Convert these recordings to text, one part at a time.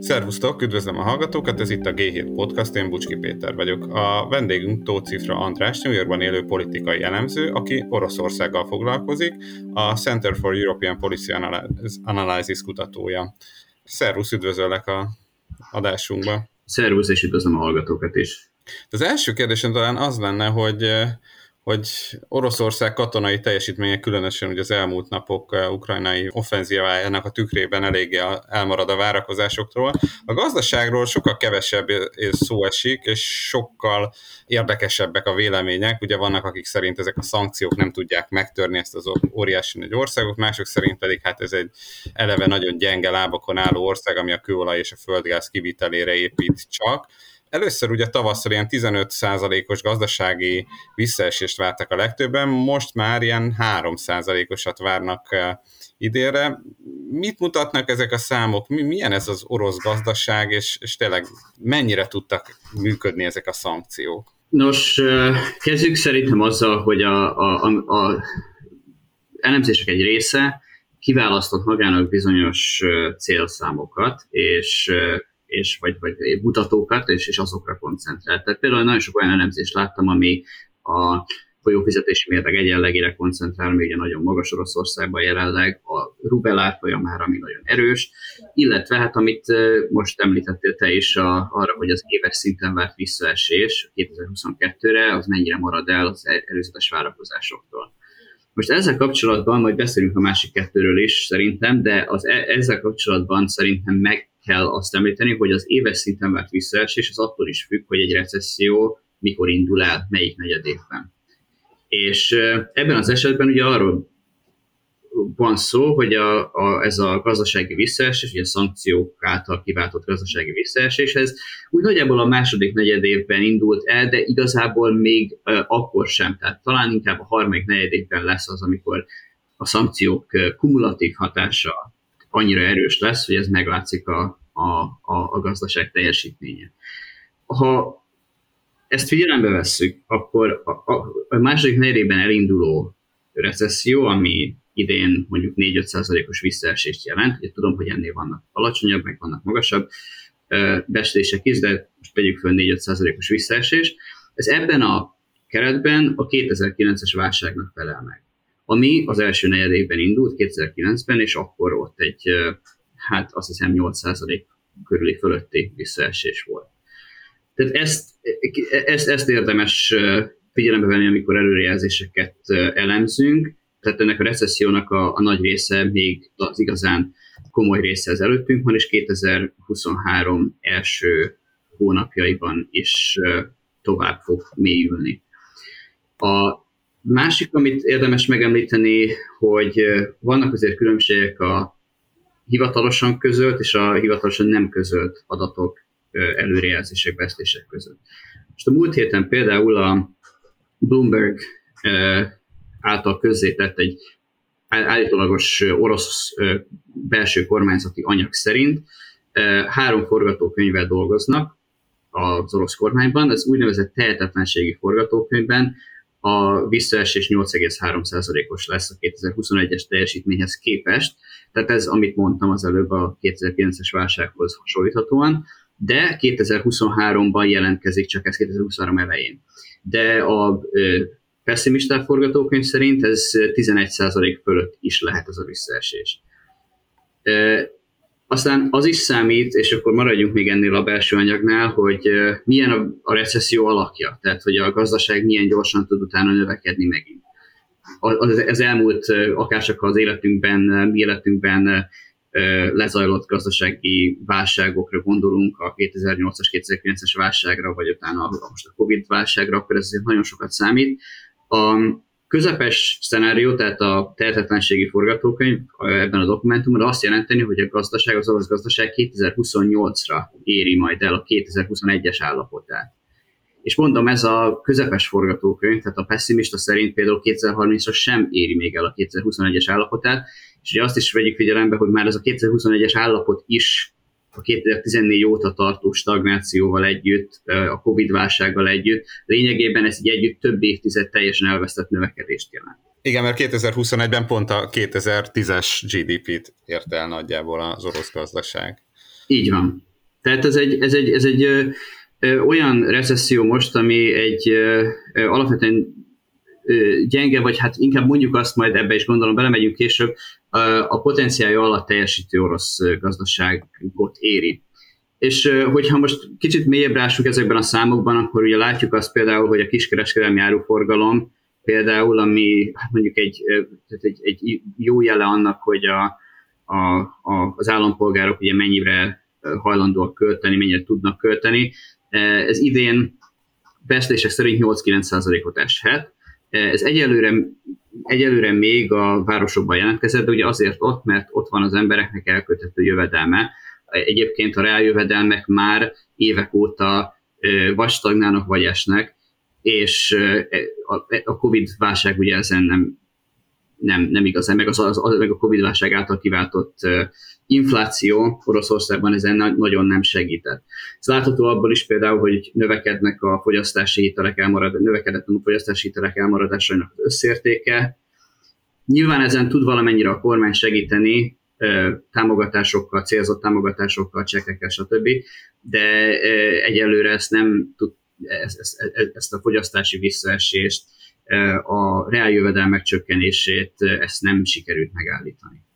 Szervusztok, üdvözlöm a hallgatókat, ez itt a G7 Podcast, én Bucski Péter vagyok. A vendégünk Tóth Cifra András, New Yorkban élő politikai elemző, aki Oroszországgal foglalkozik, a Center for European Policy Analysis kutatója. Szervusz, üdvözöllek a adásunkba. Szervusz, és üdvözlöm a hallgatókat is. Az első kérdésem talán az lenne, hogy hogy Oroszország katonai teljesítménye különösen ugye az elmúlt napok uh, ukrajnai offenzívájának a tükrében eléggé elmarad a várakozásoktól. A gazdaságról sokkal kevesebb szó esik, és sokkal érdekesebbek a vélemények. Ugye vannak, akik szerint ezek a szankciók nem tudják megtörni ezt az óriási nagy országot, mások szerint pedig hát ez egy eleve nagyon gyenge lábakon álló ország, ami a kőolaj és a földgáz kivitelére épít csak Először ugye tavasszal ilyen 15%-os gazdasági visszaesést vártak a legtöbben, most már ilyen 3%-osat várnak eh, idénre. Mit mutatnak ezek a számok? Milyen ez az orosz gazdaság, és, és tényleg mennyire tudtak működni ezek a szankciók? Nos, eh, kezdjük szerintem azzal, hogy a, a, a, a elemzések egy része kiválasztott magának bizonyos eh, célszámokat, és és, vagy, vagy mutatókat, és, és azokra koncentrált. Tehát például nagyon sok olyan elemzést láttam, ami a folyófizetési mérleg egyenlegére koncentrál, ami ugye nagyon magas Oroszországban jelenleg, a rubel árfolyamára, ami nagyon erős, illetve hát amit most említettél te is a, arra, hogy az éves szinten várt visszaesés 2022-re, az mennyire marad el az előzetes várakozásoktól. Most ezzel kapcsolatban majd beszélünk a másik kettőről is szerintem, de az e- ezzel kapcsolatban szerintem meg kell azt említeni, hogy az éves szinten várt visszaesés az attól is függ, hogy egy recesszió mikor indul el, melyik negyed. És ebben az esetben ugye arról van szó, hogy a, a, ez a gazdasági visszaesés, ugye a szankciók által kiváltott gazdasági visszaesés, ez úgy nagyjából a második negyed évben indult el, de igazából még uh, akkor sem. Tehát talán inkább a harmadik negyed évben lesz az, amikor a szankciók kumulatív hatása annyira erős lesz, hogy ez meglátszik a, a, a, a gazdaság teljesítménye. Ha ezt figyelembe vesszük, akkor a, a, a második negyedében elinduló recesszió, ami idén mondjuk 4-5 os visszaesést jelent, ugye tudom, hogy ennél vannak alacsonyabb, meg vannak magasabb beszélések is, de most tegyük föl 4-5 os visszaesés. Ez ebben a keretben a 2009-es válságnak felel meg ami az első negyedében indult 2009-ben, és akkor ott egy, hát azt hiszem 8% körüli fölötti visszaesés volt. Tehát ezt, ezt, ezt érdemes figyelembe venni, amikor előrejelzéseket elemzünk, tehát ennek a recessziónak a, a nagy része még az igazán komoly része az előttünk van, és 2023 első hónapjaiban is tovább fog mélyülni. A Másik, amit érdemes megemlíteni, hogy vannak azért különbségek a hivatalosan közölt és a hivatalosan nem közölt adatok előrejelzések, beszélések között. Most a múlt héten például a Bloomberg által közzétett egy állítólagos orosz belső kormányzati anyag szerint három forgatókönyvvel dolgoznak az orosz kormányban. Ez úgynevezett tehetetlenségi forgatókönyvben a visszaesés 8,3%-os lesz a 2021-es teljesítményhez képest, tehát ez, amit mondtam az előbb a 2009-es válsághoz hasonlíthatóan, de 2023-ban jelentkezik, csak ez 2023 elején. De a pessimista forgatókönyv szerint ez 11% fölött is lehet az a visszaesés. Aztán az is számít, és akkor maradjunk még ennél a belső anyagnál, hogy milyen a, recesszió alakja, tehát hogy a gazdaság milyen gyorsan tud utána növekedni megint. Az, az elmúlt, akárcsak az életünkben, mi életünkben lezajlott gazdasági válságokra gondolunk, a 2008-as, 2009-es válságra, vagy utána most a Covid válságra, akkor ez nagyon sokat számít. A, közepes szenárió, tehát a tehetetlenségi forgatókönyv ebben a dokumentumban azt jelenteni, hogy a gazdaság, az orosz gazdaság 2028-ra éri majd el a 2021-es állapotát. És mondom, ez a közepes forgatókönyv, tehát a pessimista szerint például 2030-ra sem éri még el a 2021-es állapotát, és ugye azt is vegyük figyelembe, hogy már ez a 2021-es állapot is a 2014 óta tartó stagnációval együtt, a Covid-válsággal együtt, lényegében ez egy együtt több évtized teljesen elvesztett növekedést jelent. Igen, mert 2021-ben pont a 2010-es GDP-t ért el nagyjából az orosz gazdaság. Így van. Tehát ez egy, ez egy, ez egy ö, ö, olyan recesszió most, ami egy ö, ö, alapvetően gyenge, vagy hát inkább mondjuk azt majd ebbe is gondolom, belemegyünk később, a potenciálja alatt teljesítő orosz gazdaságot éri. És hogyha most kicsit mélyebb rásuk ezekben a számokban, akkor ugye látjuk azt például, hogy a kiskereskedelmi áruforgalom például, ami hát mondjuk egy, egy, egy jó jele annak, hogy a, a, a, az állampolgárok ugye mennyire hajlandóak költeni, mennyire tudnak költeni. Ez idén beszélések szerint 8-9%-ot eshet. Ez egyelőre, egyelőre még a városokban jelentkezett, de ugye azért ott, mert ott van az embereknek elköthető jövedelme, Egyébként a reáljövedelmek már évek óta vagy stagnálnak, vagy esnek, és a Covid-válság ugye ezen nem, nem, nem igazán, meg, az, az, meg a Covid-válság által kiváltott infláció Oroszországban ezen nagyon nem segített. Ez látható abból is például, hogy növekednek a fogyasztási hitelek elmarad, növekedett a fogyasztási hitelek elmaradásainak az összértéke. Nyilván ezen tud valamennyire a kormány segíteni, támogatásokkal, célzott támogatásokkal, csekekkel, stb. De egyelőre ezt nem tud, ezt, ezt, a fogyasztási visszaesést, a reáljövedelmek csökkenését, ezt nem sikerült megállítani.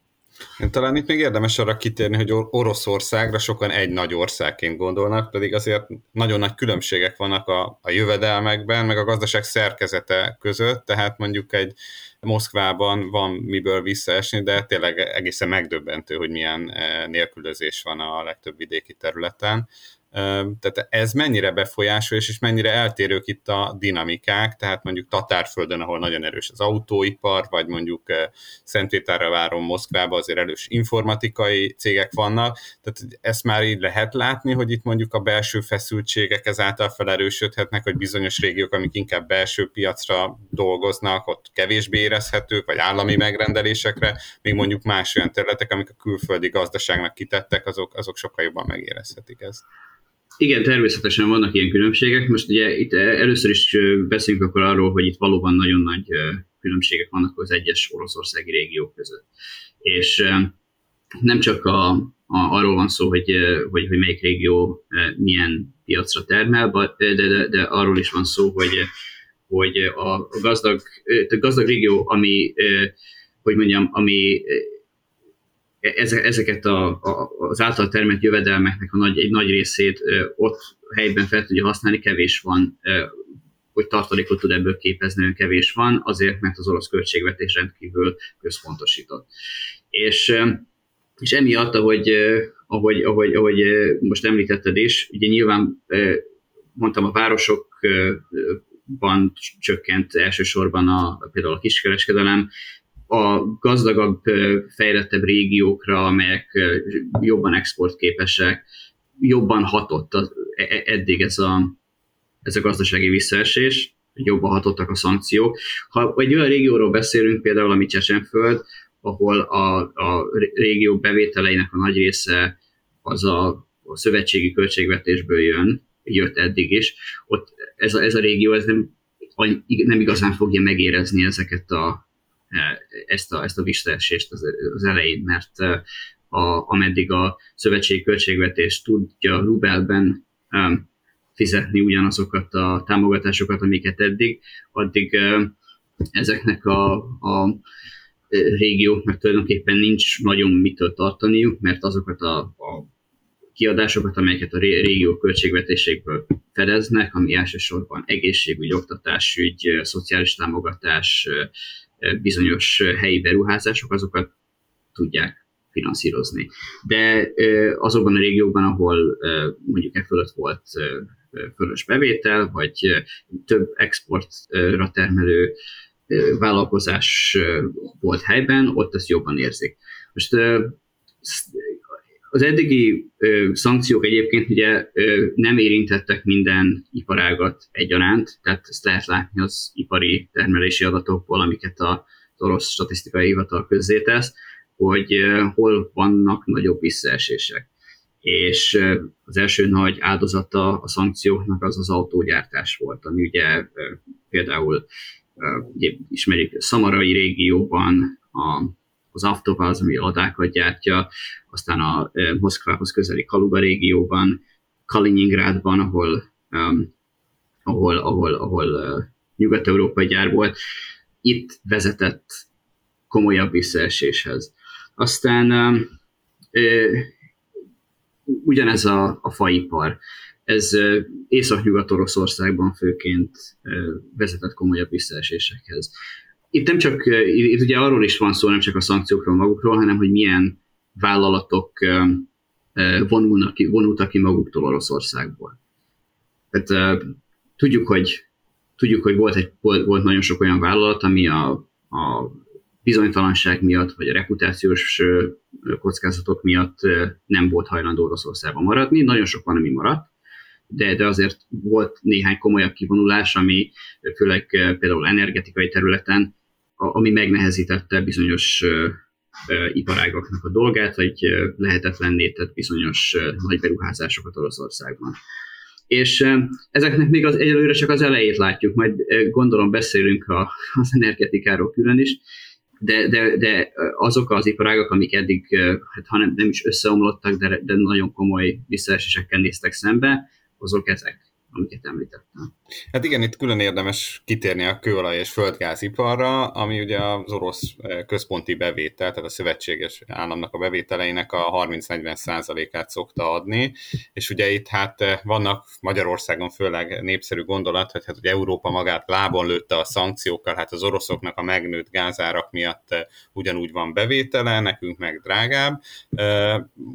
Talán itt még érdemes arra kitérni, hogy Oroszországra sokan egy nagy országként gondolnak, pedig azért nagyon nagy különbségek vannak a, a jövedelmekben, meg a gazdaság szerkezete között, tehát mondjuk egy Moszkvában van miből visszaesni, de tényleg egészen megdöbbentő, hogy milyen eh, nélkülözés van a legtöbb vidéki területen. Tehát ez mennyire befolyásol, és mennyire eltérők itt a dinamikák, tehát mondjuk Tatárföldön, ahol nagyon erős az autóipar, vagy mondjuk Szentvételre várom Moszkvába azért erős informatikai cégek vannak, tehát ezt már így lehet látni, hogy itt mondjuk a belső feszültségek ezáltal felerősödhetnek, hogy bizonyos régiók, amik inkább belső piacra dolgoznak, ott kevésbé érezhetők, vagy állami megrendelésekre, még mondjuk más olyan területek, amik a külföldi gazdaságnak kitettek, azok, azok sokkal jobban megérezhetik ezt. Igen, természetesen vannak ilyen különbségek. Most ugye itt először is beszélünk akkor arról, hogy itt valóban nagyon nagy különbségek vannak az egyes oroszországi régiók között. És nem csak a, a, arról van szó, hogy, hogy, hogy melyik régió milyen piacra termel, de, de, de arról is van szó, hogy, hogy a gazdag, a gazdag régió, ami, hogy mondjam, ami ezeket a, a, az által termelt jövedelmeknek a nagy, egy nagy részét ott helyben fel tudja használni, kevés van, hogy tartalékot tud ebből képezni, olyan kevés van, azért, mert az orosz költségvetés rendkívül központosított. És, és emiatt, ahogy, ahogy, ahogy, ahogy most említetted is, ugye nyilván mondtam, a városokban csökkent elsősorban a, például a kiskereskedelem, a gazdagabb, fejlettebb régiókra, amelyek jobban exportképesek, jobban hatott e, e, eddig ez a, ez a gazdasági visszaesés, jobban hatottak a szankciók. Ha egy olyan régióról beszélünk, például ami Csecsenföld, ahol a, a régió bevételeinek a nagy része az a, a szövetségi költségvetésből jön, jött eddig is, ott ez a, ez a régió ez nem, nem igazán fogja megérezni ezeket a, ezt a, ezt a visszaesést az, elején, mert a, ameddig a szövetségi költségvetés tudja rubelben um, fizetni ugyanazokat a támogatásokat, amiket eddig, addig ezeknek a, a régióknak tulajdonképpen nincs nagyon mitől tartaniuk, mert azokat a, a kiadásokat, amelyeket a régió költségvetéségből fedeznek, ami elsősorban egészségügy, oktatásügy, szociális támogatás, bizonyos helyi beruházások, azokat tudják finanszírozni. De azokban a régiókban, ahol mondjuk e fölött volt fölös bevétel, vagy több exportra termelő vállalkozás volt helyben, ott ezt jobban érzik. Most az eddigi ö, szankciók egyébként ugye ö, nem érintettek minden iparágat egyaránt, tehát ezt lehet látni az ipari termelési adatokból, amiket a, az orosz statisztikai hivatal közzétesz, hogy ö, hol vannak nagyobb visszaesések. És ö, az első nagy áldozata a szankcióknak az az autógyártás volt, ami ugye ö, például ö, ugye ismerjük Szamarai régióban a az Avtova az, ami ladákat gyártja, aztán a Moszkvához közeli Kaluga régióban, Kaliningrádban, ahol, um, ahol, ahol, ahol uh, nyugat-európai gyár volt, itt vezetett komolyabb visszaeséshez. Aztán um, uh, ugyanez a, a faipar, ez Észak-Nyugat-Oroszországban főként vezetett komolyabb visszaesésekhez. Itt nem csak, itt ugye arról is van szó, nem csak a szankciókról magukról, hanem hogy milyen vállalatok vonulnak vonultak ki maguktól Oroszországból. Tehát tudjuk, hogy, tudjuk, hogy volt, egy, volt nagyon sok olyan vállalat, ami a, a bizonytalanság miatt, vagy a reputációs kockázatok miatt nem volt hajlandó Oroszországban maradni. Nagyon sok van, ami maradt, de, de azért volt néhány komolyabb kivonulás, ami főleg például energetikai területen, ami megnehezítette bizonyos iparágaknak a dolgát, vagy lehetetlenné tett bizonyos nagy beruházásokat Oroszországban. És ezeknek még az egyelőre csak az elejét látjuk, majd gondolom beszélünk a, az energetikáról külön is, de, de, de azok az iparágak, amik eddig, hát ha nem, nem is összeomlottak, de, de nagyon komoly visszaesésekkel néztek szembe, azok ezek amiket említettem. Hát igen, itt külön érdemes kitérni a kőolaj és földgáziparra, ami ugye az orosz eh, központi bevétel, tehát a szövetséges államnak a bevételeinek a 30-40 százalékát szokta adni, és ugye itt hát eh, vannak Magyarországon főleg népszerű gondolat, hogy hát hogy Európa magát lábon lőtte a szankciókkal, hát az oroszoknak a megnőtt gázárak miatt eh, ugyanúgy van bevétele, nekünk meg drágább.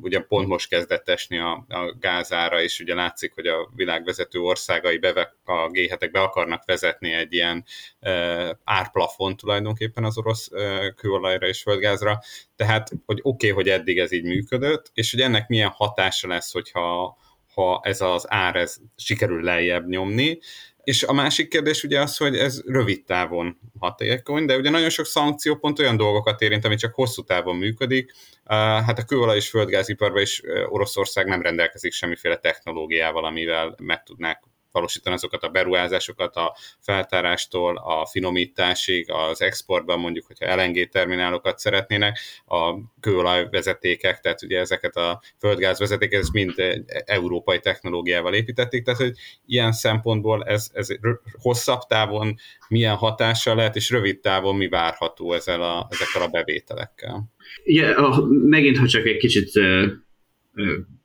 Ugye pont most kezdett esni a, a gázára, és ugye látszik, hogy a világvezető országai beve, a g be akarnak vezetni egy ilyen uh, árplafon tulajdonképpen az orosz uh, kőolajra és földgázra, tehát hogy oké, okay, hogy eddig ez így működött, és hogy ennek milyen hatása lesz, hogyha ha ez az ár ez sikerül lejjebb nyomni, és a másik kérdés ugye az, hogy ez rövid távon hatékony, de ugye nagyon sok szankció pont olyan dolgokat érint, ami csak hosszú távon működik. Hát a kőolaj és földgáziparban is Oroszország nem rendelkezik semmiféle technológiával, amivel meg tudnák valósítani azokat a beruházásokat a feltárástól a finomításig, az exportban mondjuk, hogyha LNG terminálokat szeretnének, a kőolajvezetékek, tehát ugye ezeket a földgázvezetékek, ezt mind európai technológiával építették, tehát hogy ilyen szempontból ez, ez hosszabb távon milyen hatással lehet, és rövid távon mi várható ezzel a, ezekkel a bevételekkel. Igen, megint, ha csak egy kicsit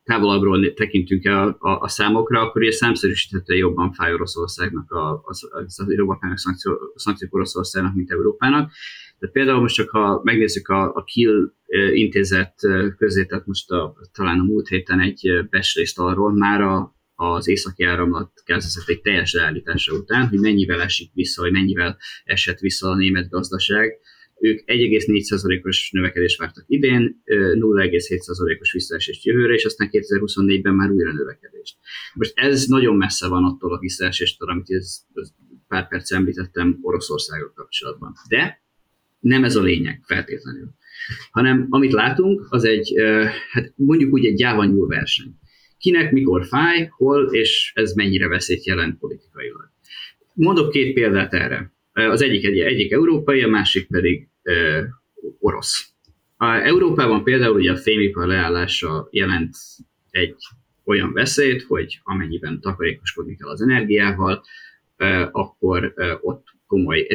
távolabbról tekintünk el a, a, a számokra, akkor ugye számszerűsíthetően jobban fáj Oroszországnak, a, az, az, az Európának szankció, szankciók Oroszországnak, mint Európának. De például most csak ha megnézzük a, a Kiel intézet közé, tehát most a, talán a múlt héten egy beslést arról, már a, az északi áramlat gázvezeték teljes leállítása után, hogy mennyivel esik vissza, vagy mennyivel esett vissza a német gazdaság, ők 1,4%-os növekedést vártak idén, 0,7%-os visszaesést jövőre, és aztán 2024-ben már újra növekedést. Most ez nagyon messze van attól a visszaeséstől, amit ez, ez pár perc említettem Oroszországgal kapcsolatban. De nem ez a lényeg feltétlenül. Hanem amit látunk, az egy, hát mondjuk úgy egy gyávanyúl verseny. Kinek mikor fáj, hol, és ez mennyire veszélyt jelent politikailag. Mondok két példát erre. Az egyik egy, egyik európai, a másik pedig ö, orosz. A Európában például ugye a fémipar leállása jelent egy olyan veszélyt, hogy amennyiben takarékoskodni kell az energiával, ö, akkor ö, ott komoly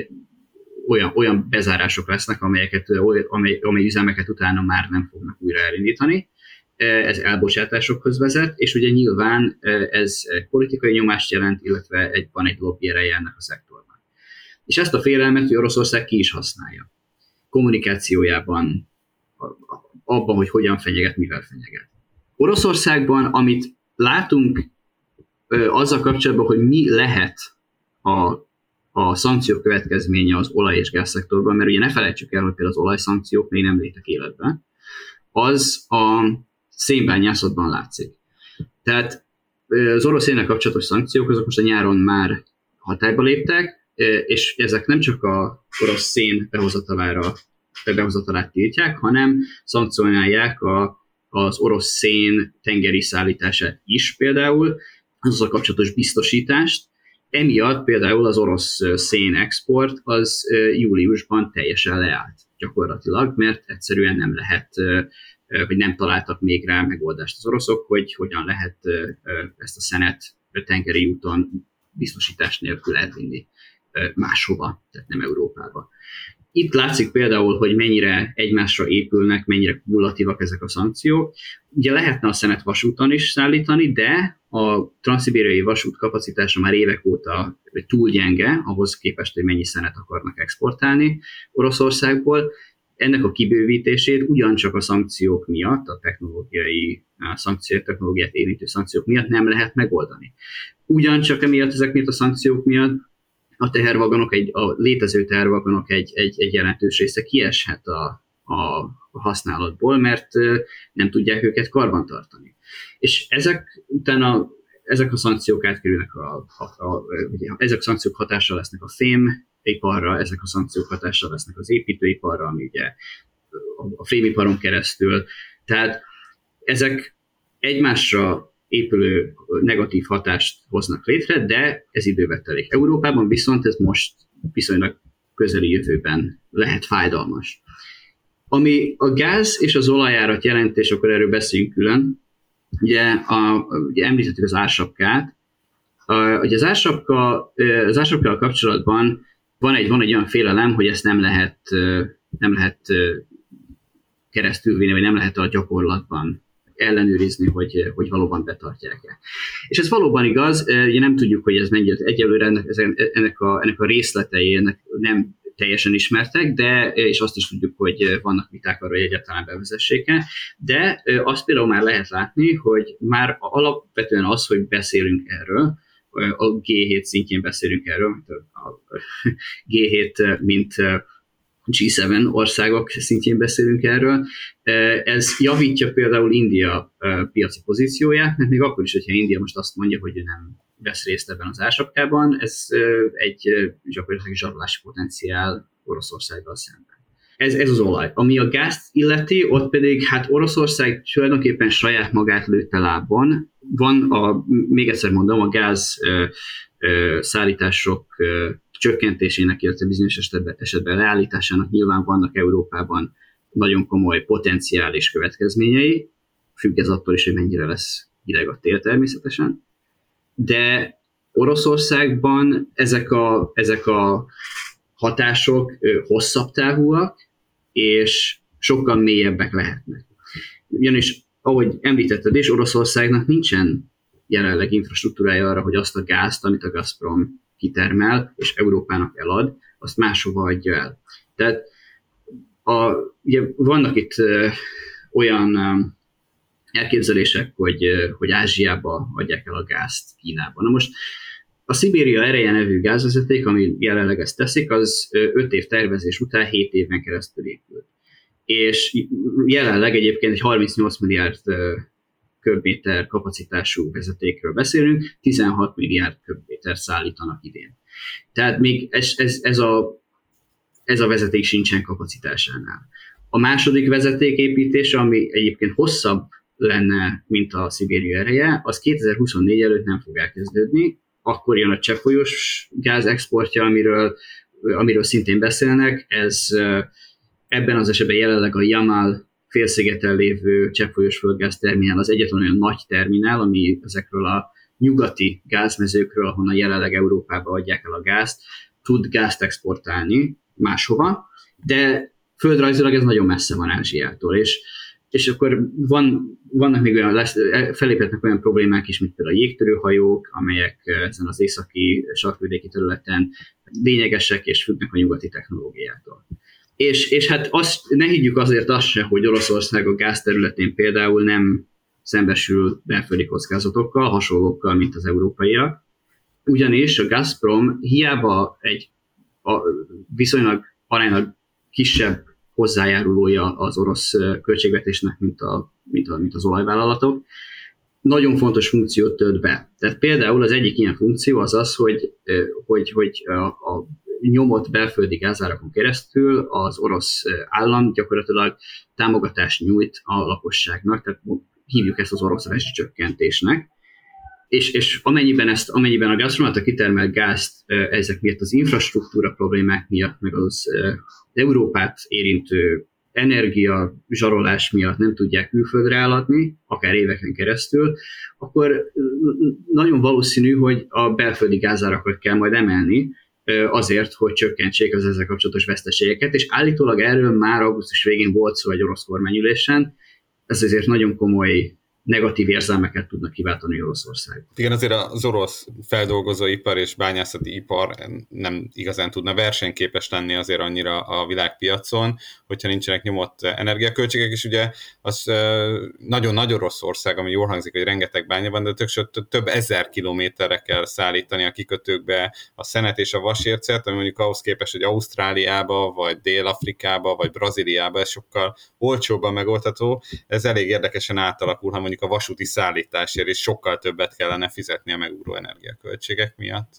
olyan, olyan bezárások lesznek, amelyeket, amely, amely üzemeket utána már nem fognak újra elindítani. Ez elbocsátásokhoz vezet, és ugye nyilván ez politikai nyomást jelent, illetve egy, van egy lobby ereje ennek a szektorban. És ezt a félelmet hogy Oroszország ki is használja. Kommunikációjában, abban, hogy hogyan fenyeget, mivel fenyeget. Oroszországban, amit látunk azzal kapcsolatban, hogy mi lehet a, a szankciók következménye az olaj- és gázszektorban, mert ugye ne felejtsük el, hogy például az olajszankciók még nem létek életbe, az a szénbányászatban látszik. Tehát az orosz ének kapcsolatos szankciók, azok most a nyáron már hatályba léptek, és ezek nem csak a orosz szén behozatalára behozatalát tiltják, hanem szankcionálják a, az orosz szén tengeri szállítását is például, az a kapcsolatos biztosítást. Emiatt például az orosz szén export az júliusban teljesen leállt. gyakorlatilag, mert egyszerűen nem lehet, vagy nem találtak még rá megoldást az oroszok, hogy hogyan lehet ezt a szenet tengeri úton biztosítás nélkül elvinni máshova, tehát nem Európába. Itt látszik például, hogy mennyire egymásra épülnek, mennyire kumulatívak ezek a szankciók. Ugye lehetne a szenet vasúton is szállítani, de a transzibériai vasút kapacitása már évek óta túl gyenge, ahhoz képest, hogy mennyi szenet akarnak exportálni Oroszországból. Ennek a kibővítését ugyancsak a szankciók miatt, a technológiai a szankciók, technológiát érintő szankciók miatt nem lehet megoldani. Ugyancsak emiatt, ezek miatt a szankciók miatt a tehervagonok, egy, a létező tehervagonok egy, egy, egy jelentős része kieshet a, a, használatból, mert nem tudják őket karbantartani. És ezek utána ezek a szankciók átkerülnek a, a, a, ugye, ezek a szankciók hatással lesznek a fém iparra, ezek a szankciók hatással lesznek az építőiparra, ami ugye a fémiparon keresztül. Tehát ezek egymásra épülő negatív hatást hoznak létre, de ez időbe telik. Európában viszont ez most viszonylag közeli jövőben lehet fájdalmas. Ami a gáz és az olajárat jelent, és akkor erről beszéljünk külön, ugye, a, ugye említettük az ársapkát, a, ugye az ársapka, az ársapkával kapcsolatban van egy, van egy olyan félelem, hogy ezt nem lehet, nem lehet keresztülvinni, vagy nem lehet a gyakorlatban ellenőrizni, hogy, hogy valóban betartják-e. És ez valóban igaz, ugye nem tudjuk, hogy ez mennyire egyelőre ennek, ennek, a, ennek a részletei ennek nem teljesen ismertek, de és azt is tudjuk, hogy vannak viták arra, hogy egyáltalán bevezessék-e, de azt például már lehet látni, hogy már alapvetően az, hogy beszélünk erről, a G7 szintjén beszélünk erről, a G7 mint G7 országok szintjén beszélünk erről. Ez javítja például India piaci pozícióját, mert még akkor is, hogyha India most azt mondja, hogy ő nem vesz részt ebben az ársapkában, ez egy gyakorlatilag zsarolási potenciál Oroszországgal szemben. Ez, ez az olaj. Ami a gázt illeti, ott pedig hát Oroszország tulajdonképpen saját magát lőtte lábon. Van a, még egyszer mondom, a gáz ö, ö, szállítások ö, csökkentésének, illetve bizonyos esetben, esetben leállításának nyilván vannak Európában nagyon komoly potenciális következményei, függ ez attól is, hogy mennyire lesz hideg a tél természetesen, de Oroszországban ezek a, ezek a hatások hosszabb távúak, és sokkal mélyebbek lehetnek. Ugyanis, ahogy említetted is, Oroszországnak nincsen jelenleg infrastruktúrája arra, hogy azt a gázt, amit a Gazprom kitermel, és Európának elad, azt máshova adja el. Tehát a, ugye vannak itt olyan elképzelések, hogy, hogy Ázsiába adják el a gázt Kínában. Na most a Szibéria ereje nevű gázvezeték, ami jelenleg ezt teszik, az 5 év tervezés után 7 éven keresztül épült. És jelenleg egyébként egy 38 milliárd köbméter kapacitású vezetékről beszélünk, 16 milliárd köbméter szállítanak idén. Tehát még ez, ez, ez, a, ez a vezeték sincsen kapacitásánál. A második vezeték építése, ami egyébként hosszabb lenne, mint a Szibéria ereje, az 2024 előtt nem fog elkezdődni, akkor jön a cseppfolyós gáz exportja, amiről, amiről szintén beszélnek, ez ebben az esetben jelenleg a Yamal félszigeten lévő cseppfolyós földgáz terminál az egyetlen olyan nagy terminál, ami ezekről a nyugati gázmezőkről, ahonnan jelenleg Európába adják el a gázt, tud gázt exportálni máshova, de földrajzilag ez nagyon messze van Ázsiától, és, és akkor van, vannak még olyan, lesz, feléphetnek olyan problémák is, mint például a jégtörőhajók, amelyek ezen az északi sarkvidéki területen lényegesek és függnek a nyugati technológiától. És, és hát azt, ne higgyük azért azt se, hogy Oroszország a gáz területén például nem szembesül belföldi kockázatokkal, hasonlókkal, mint az európaiak. Ugyanis a Gazprom hiába egy a viszonylag aránylag kisebb hozzájárulója az orosz költségvetésnek, mint, a, mint, a, mint az olajvállalatok, nagyon fontos funkciót tölt be. Tehát például az egyik ilyen funkció az az, hogy, hogy, hogy a, a nyomott belföldi gázárakon keresztül az orosz állam gyakorlatilag támogatást nyújt a lakosságnak, tehát hívjuk ezt az orosz csökkentésnek. és, és amennyiben, ezt, amennyiben a Gazpromát a kitermelt gázt ezek miatt az infrastruktúra problémák miatt, meg az Európát érintő energia zsarolás miatt nem tudják külföldre eladni, akár éveken keresztül, akkor nagyon valószínű, hogy a belföldi gázárakat kell majd emelni, azért, hogy csökkentsék az ezzel kapcsolatos veszteségeket, és állítólag erről már augusztus végén volt szó egy orosz kormányülésen, ez azért nagyon komoly negatív érzelmeket tudnak kiváltani Oroszország. Igen, azért az orosz feldolgozóipar és bányászati ipar nem igazán tudna versenyképes lenni azért annyira a világpiacon, hogyha nincsenek nyomott energiaköltségek, és ugye az nagyon nagy Oroszország, ami jól hangzik, hogy rengeteg bánya van, de tök, több ezer kilométerre kell szállítani a kikötőkbe a szenet és a vasércet, ami mondjuk ahhoz képest, hogy Ausztráliába, vagy Dél-Afrikába, vagy Brazíliába ez sokkal olcsóbban megoldható. Ez elég érdekesen átalakul, ha mondjuk a vasúti szállításért is sokkal többet kellene fizetni a megúró energiaköltségek miatt.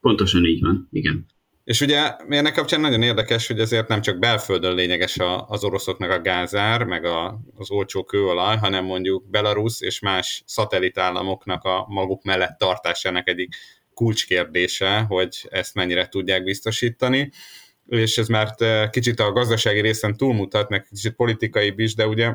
Pontosan így van, igen. És ugye ennek kapcsán nagyon érdekes, hogy azért nem csak belföldön lényeges a, az oroszoknak a gázár, meg a, az olcsó kőolaj, hanem mondjuk Belarus és más szatellitállamoknak a maguk mellett tartásának egyik kulcskérdése, hogy ezt mennyire tudják biztosítani és ez már eh, kicsit a gazdasági részen túlmutat, meg kicsit politikai is, de ugye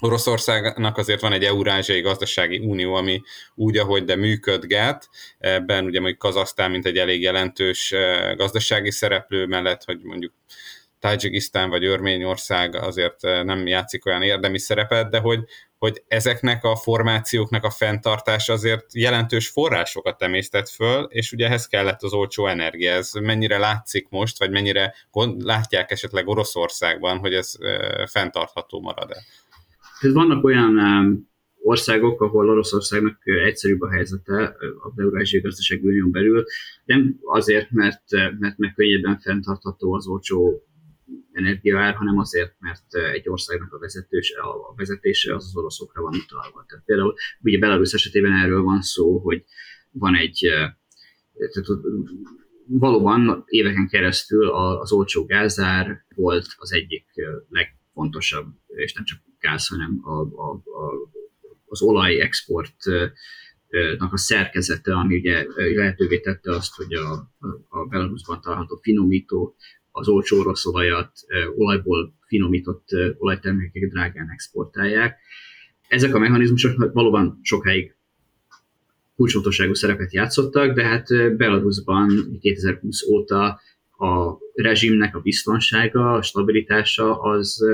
Oroszországnak azért van egy Eurázsiai Gazdasági Unió, ami úgy, ahogy de működget. Ebben ugye mondjuk Kazasztán, mint egy elég jelentős eh, gazdasági szereplő mellett, hogy mondjuk Tajikisztán vagy Örményország azért eh, nem játszik olyan érdemi szerepet, de hogy, hogy ezeknek a formációknak a fenntartása azért jelentős forrásokat emésztett föl, és ugye ehhez kellett az olcsó energia. Ez mennyire látszik most, vagy mennyire látják esetleg Oroszországban, hogy ez eh, fenntartható marad-e? Tehát vannak olyan országok, ahol Oroszországnak egyszerűbb a helyzete a Eurázsiai Gazdasági Unión belül, nem azért, mert, mert meg könnyebben fenntartható az olcsó energiaár, hanem azért, mert egy országnak a, vezetős, a vezetése az az oroszokra van utalva. Tehát például ugye Belarus esetében erről van szó, hogy van egy tehát valóban éveken keresztül az olcsó gázár volt az egyik legfontosabb, és nem csak gáz, hanem a, a, a, az olaj exportnak a szerkezete, ami ugye lehetővé tette azt, hogy a, a Belarusban található finomító az olcsó orosz olajat, olajból finomított olajtermékeket drágán exportálják. Ezek a mechanizmusok valóban sokáig kulcsfontosságú szerepet játszottak, de hát Belarusban 2020 óta a rezsimnek a biztonsága, a stabilitása az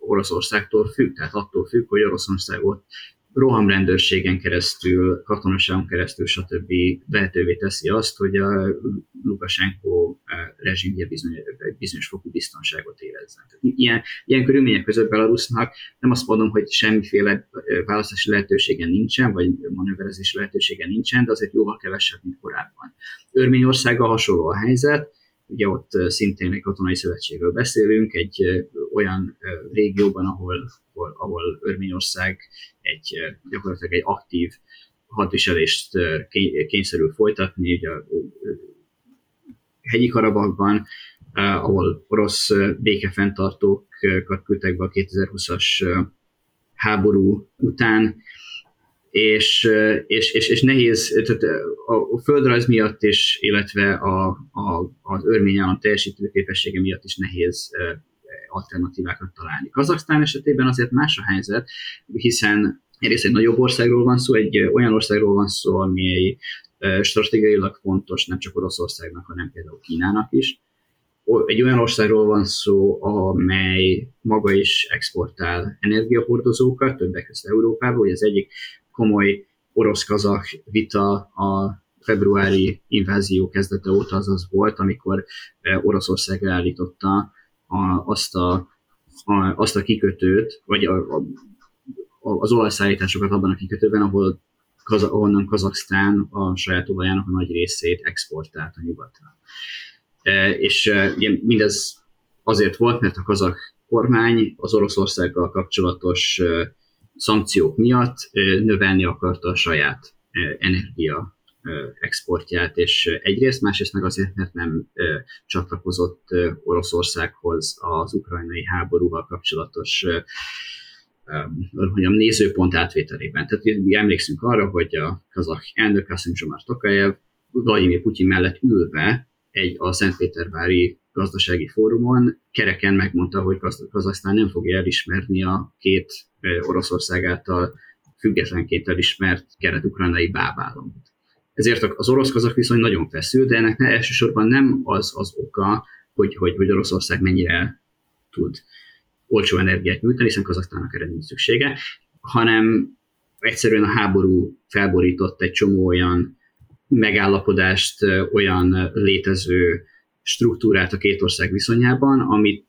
Oroszországtól függ, tehát attól függ, hogy Oroszországot rohamrendőrségen keresztül, katonaságon keresztül, stb. lehetővé teszi azt, hogy a Lukashenko eh, rezsimje bizony, bizonyos fokú biztonságot érezzen. Ilyen, ilyen körülmények között Belarusnak nem azt mondom, hogy semmiféle eh, választási lehetősége nincsen, vagy manőverezési lehetősége nincsen, de azért jóval kevesebb, mint korábban. Örményországgal hasonló a helyzet, ugye ott szintén egy katonai szövetségről beszélünk, egy olyan régióban, ahol, ahol, ahol Örményország egy gyakorlatilag egy aktív hadviselést kényszerül folytatni, ugye a hegyi Karabakban, ahol orosz békefenntartókat küldtek be a 2020-as háború után, és, és, és, és nehéz, tehát a, földrajz miatt is, illetve a, a, az örmény állam teljesítő képessége miatt is nehéz alternatívákat találni. Kazaksztán esetében azért más a helyzet, hiszen egyrészt egy nagyobb országról van szó, egy olyan országról van szó, ami stratégiailag fontos nem csak Oroszországnak, hanem például Kínának is. Egy olyan országról van szó, amely maga is exportál energiahordozókat, többek között Európába, hogy az egyik komoly orosz-kazak vita a februári invázió kezdete óta az az volt, amikor eh, Oroszország állította a, azt, a, a, azt a kikötőt, vagy a, a, az olajszállításokat abban a kikötőben, ahol Kaz, ahonnan Kazaksztán a saját olajának a nagy részét exportált a nyugatra. E, és e, mindez azért volt, mert a kazak kormány az Oroszországgal kapcsolatos szankciók miatt növelni akarta a saját energia exportját, és egyrészt, másrészt meg azért, mert nem csatlakozott Oroszországhoz az ukrajnai háborúval kapcsolatos mondjam, nézőpont átvételében. Tehát emlékszünk arra, hogy a kazak elnök Kasim Zsomar Tokajev Vladimir Putyin mellett ülve egy a Szentpétervári gazdasági fórumon kereken megmondta, hogy Kazasztán nem fogja elismerni a két Oroszország által függetlenként elismert kelet-ukrajnai bábállamot. Ezért az orosz-kazak viszony nagyon feszül, de ennek elsősorban nem az az oka, hogy, hogy, hogy Oroszország mennyire tud olcsó energiát nyújtani, hiszen Kazasztának erre nincs szüksége, hanem egyszerűen a háború felborított egy csomó olyan megállapodást, olyan létező struktúrát a két ország viszonyában, amit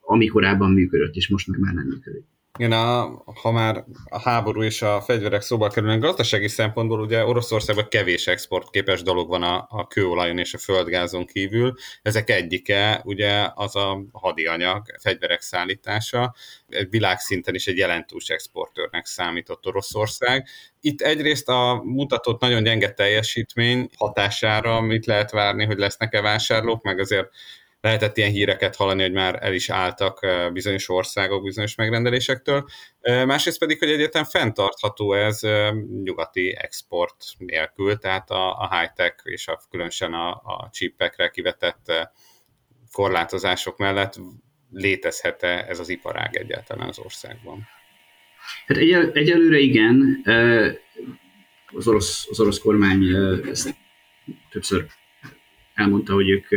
ami korábban működött, és most meg már nem működik. Igen, a, ha már a háború és a fegyverek szóba kerülnek, gazdasági szempontból ugye Oroszországban kevés exportképes dolog van a, a kőolajon és a földgázon kívül. Ezek egyike ugye az a hadianyag, fegyverek szállítása. Világszinten is egy jelentős exportőrnek számított Oroszország. Itt egyrészt a mutatott nagyon gyenge teljesítmény hatására mit lehet várni, hogy lesznek-e vásárlók, meg azért lehetett ilyen híreket hallani, hogy már el is álltak bizonyos országok bizonyos megrendelésektől. Másrészt pedig, hogy egyetem fenntartható ez nyugati export nélkül, tehát a, a high-tech és a, különösen a, a chipekre kivetett korlátozások mellett létezhet-e ez az iparág egyáltalán az országban? Hát egyel, egyelőre igen. Az orosz, az orosz kormány ezt többször elmondta, hogy ők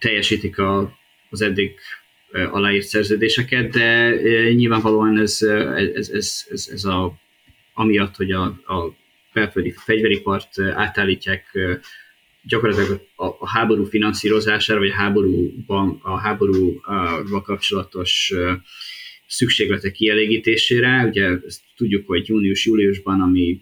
teljesítik a, az eddig aláírt szerződéseket, de nyilvánvalóan ez, ez, ez, ez, ez a, amiatt, hogy a, a belföldi fegyveripart átállítják gyakorlatilag a, a háború finanszírozására, vagy a háborúban, a háborúval kapcsolatos szükségletek kielégítésére. Ugye ezt tudjuk, hogy június-júliusban, ami